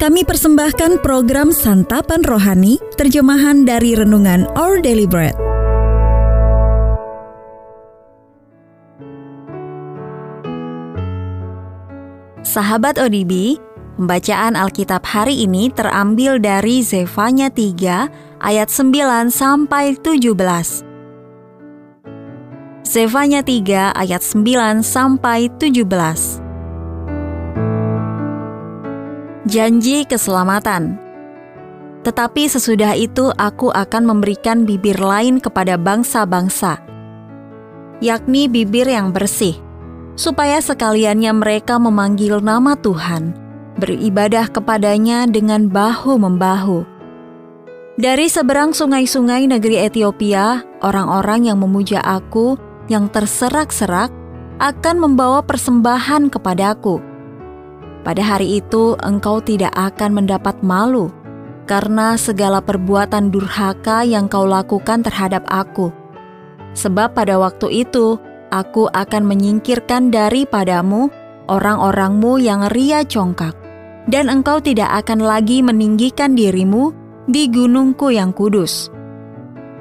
Kami persembahkan program Santapan Rohani, terjemahan dari Renungan Our Daily Bread. Sahabat ODB, pembacaan Alkitab hari ini terambil dari Zefanya 3 ayat 9 sampai 17. Zefanya 3 ayat 9 sampai 17. Janji keselamatan. Tetapi sesudah itu aku akan memberikan bibir lain kepada bangsa-bangsa, yakni bibir yang bersih, supaya sekaliannya mereka memanggil nama Tuhan, beribadah kepadanya dengan bahu-membahu. Dari seberang sungai-sungai negeri Ethiopia, orang-orang yang memuja aku, yang terserak-serak, akan membawa persembahan kepadaku pada hari itu engkau tidak akan mendapat malu karena segala perbuatan durhaka yang kau lakukan terhadap aku. Sebab pada waktu itu aku akan menyingkirkan daripadamu orang-orangmu yang ria congkak, dan engkau tidak akan lagi meninggikan dirimu di gunungku yang kudus.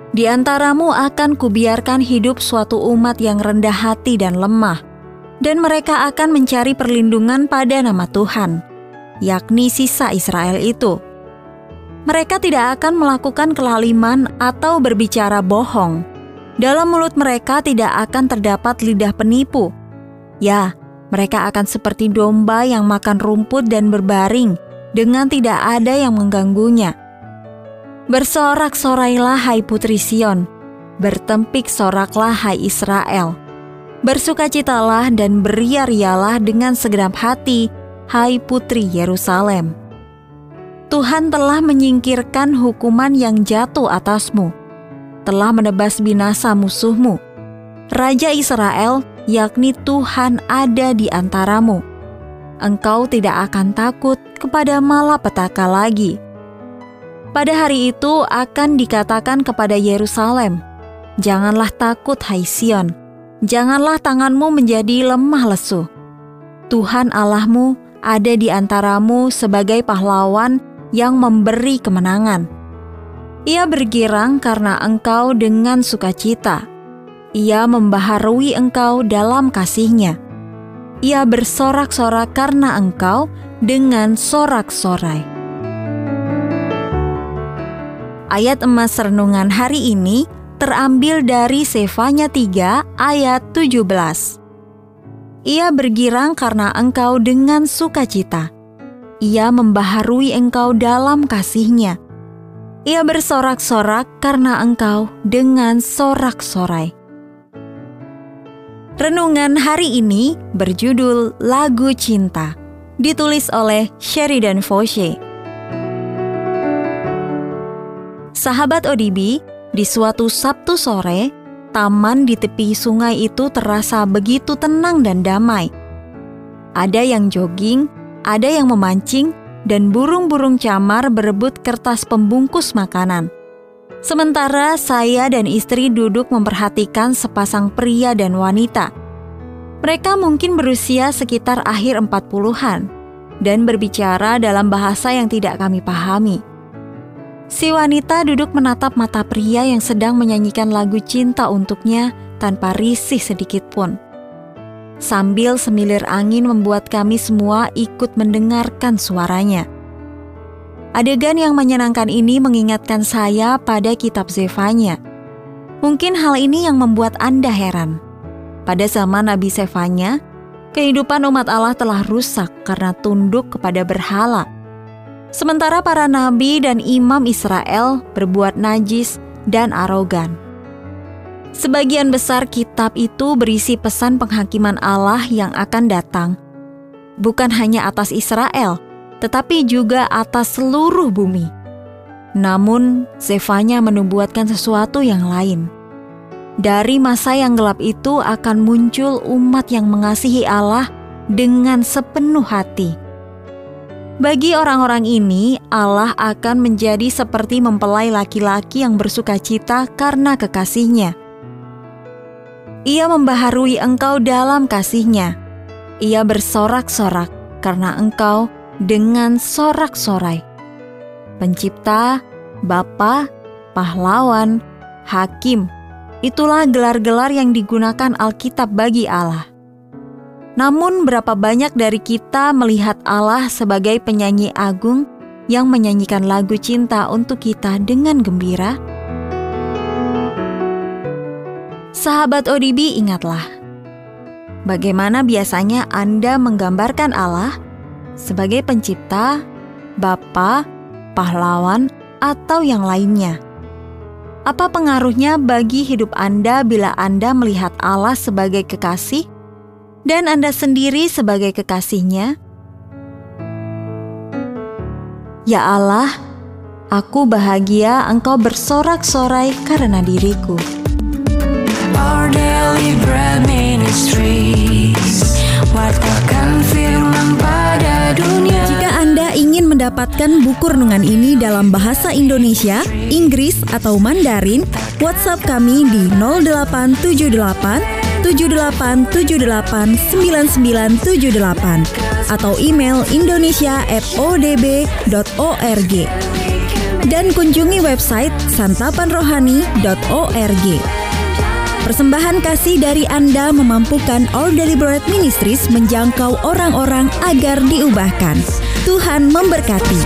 Di antaramu akan kubiarkan hidup suatu umat yang rendah hati dan lemah, dan mereka akan mencari perlindungan pada nama Tuhan, yakni sisa Israel itu. Mereka tidak akan melakukan kelaliman atau berbicara bohong. Dalam mulut mereka tidak akan terdapat lidah penipu. Ya, mereka akan seperti domba yang makan rumput dan berbaring dengan tidak ada yang mengganggunya. Bersorak-sorailah hai putri Sion, bertempik soraklah hai Israel Bersukacitalah dan beria-rialah dengan segenap hati, hai putri Yerusalem. Tuhan telah menyingkirkan hukuman yang jatuh atasmu, telah menebas binasa musuhmu. Raja Israel, yakni Tuhan ada di antaramu. Engkau tidak akan takut kepada malapetaka lagi. Pada hari itu akan dikatakan kepada Yerusalem, Janganlah takut hai Sion, janganlah tanganmu menjadi lemah lesu. Tuhan Allahmu ada di antaramu sebagai pahlawan yang memberi kemenangan. Ia bergirang karena engkau dengan sukacita. Ia membaharui engkau dalam kasihnya. Ia bersorak-sorak karena engkau dengan sorak-sorai. Ayat emas renungan hari ini terambil dari Sefanya 3 ayat 17. Ia bergirang karena engkau dengan sukacita. Ia membaharui engkau dalam kasihnya. Ia bersorak-sorak karena engkau dengan sorak-sorai. Renungan hari ini berjudul Lagu Cinta, ditulis oleh Sheridan Foshe. Sahabat ODB, di suatu Sabtu sore, taman di tepi sungai itu terasa begitu tenang dan damai. Ada yang jogging, ada yang memancing, dan burung-burung camar berebut kertas pembungkus makanan. Sementara saya dan istri duduk memperhatikan sepasang pria dan wanita. Mereka mungkin berusia sekitar akhir 40-an dan berbicara dalam bahasa yang tidak kami pahami. Si wanita duduk menatap mata pria yang sedang menyanyikan lagu cinta untuknya tanpa risih sedikit pun. Sambil semilir angin membuat kami semua ikut mendengarkan suaranya. Adegan yang menyenangkan ini mengingatkan saya pada kitab Zefanya. Mungkin hal ini yang membuat Anda heran. Pada zaman Nabi Zefanya, kehidupan umat Allah telah rusak karena tunduk kepada berhala Sementara para nabi dan imam Israel berbuat najis dan arogan. Sebagian besar kitab itu berisi pesan penghakiman Allah yang akan datang, bukan hanya atas Israel, tetapi juga atas seluruh bumi. Namun, Zefanya menubuatkan sesuatu yang lain. Dari masa yang gelap itu akan muncul umat yang mengasihi Allah dengan sepenuh hati bagi orang-orang ini, Allah akan menjadi seperti mempelai laki-laki yang bersuka cita karena kekasihnya. Ia membaharui engkau dalam kasihnya. Ia bersorak-sorak karena engkau dengan sorak-sorai. Pencipta, Bapa, pahlawan, hakim, itulah gelar-gelar yang digunakan Alkitab bagi Allah. Namun berapa banyak dari kita melihat Allah sebagai penyanyi agung yang menyanyikan lagu cinta untuk kita dengan gembira? Sahabat ODB ingatlah, bagaimana biasanya Anda menggambarkan Allah sebagai pencipta, bapa, pahlawan, atau yang lainnya. Apa pengaruhnya bagi hidup Anda bila Anda melihat Allah sebagai kekasih dan Anda sendiri sebagai kekasihnya? Ya Allah, aku bahagia Engkau bersorak-sorai karena diriku. Our daily bread ministries Wartakan firman pada dunia Jika Anda ingin mendapatkan buku renungan ini dalam bahasa Indonesia, Inggris, atau Mandarin, WhatsApp kami di 0878 78789978 atau email indonesia@odb.org dan kunjungi website santapanrohani.org. Persembahan kasih dari Anda memampukan All Deliberate Ministries menjangkau orang-orang agar diubahkan. Tuhan memberkati.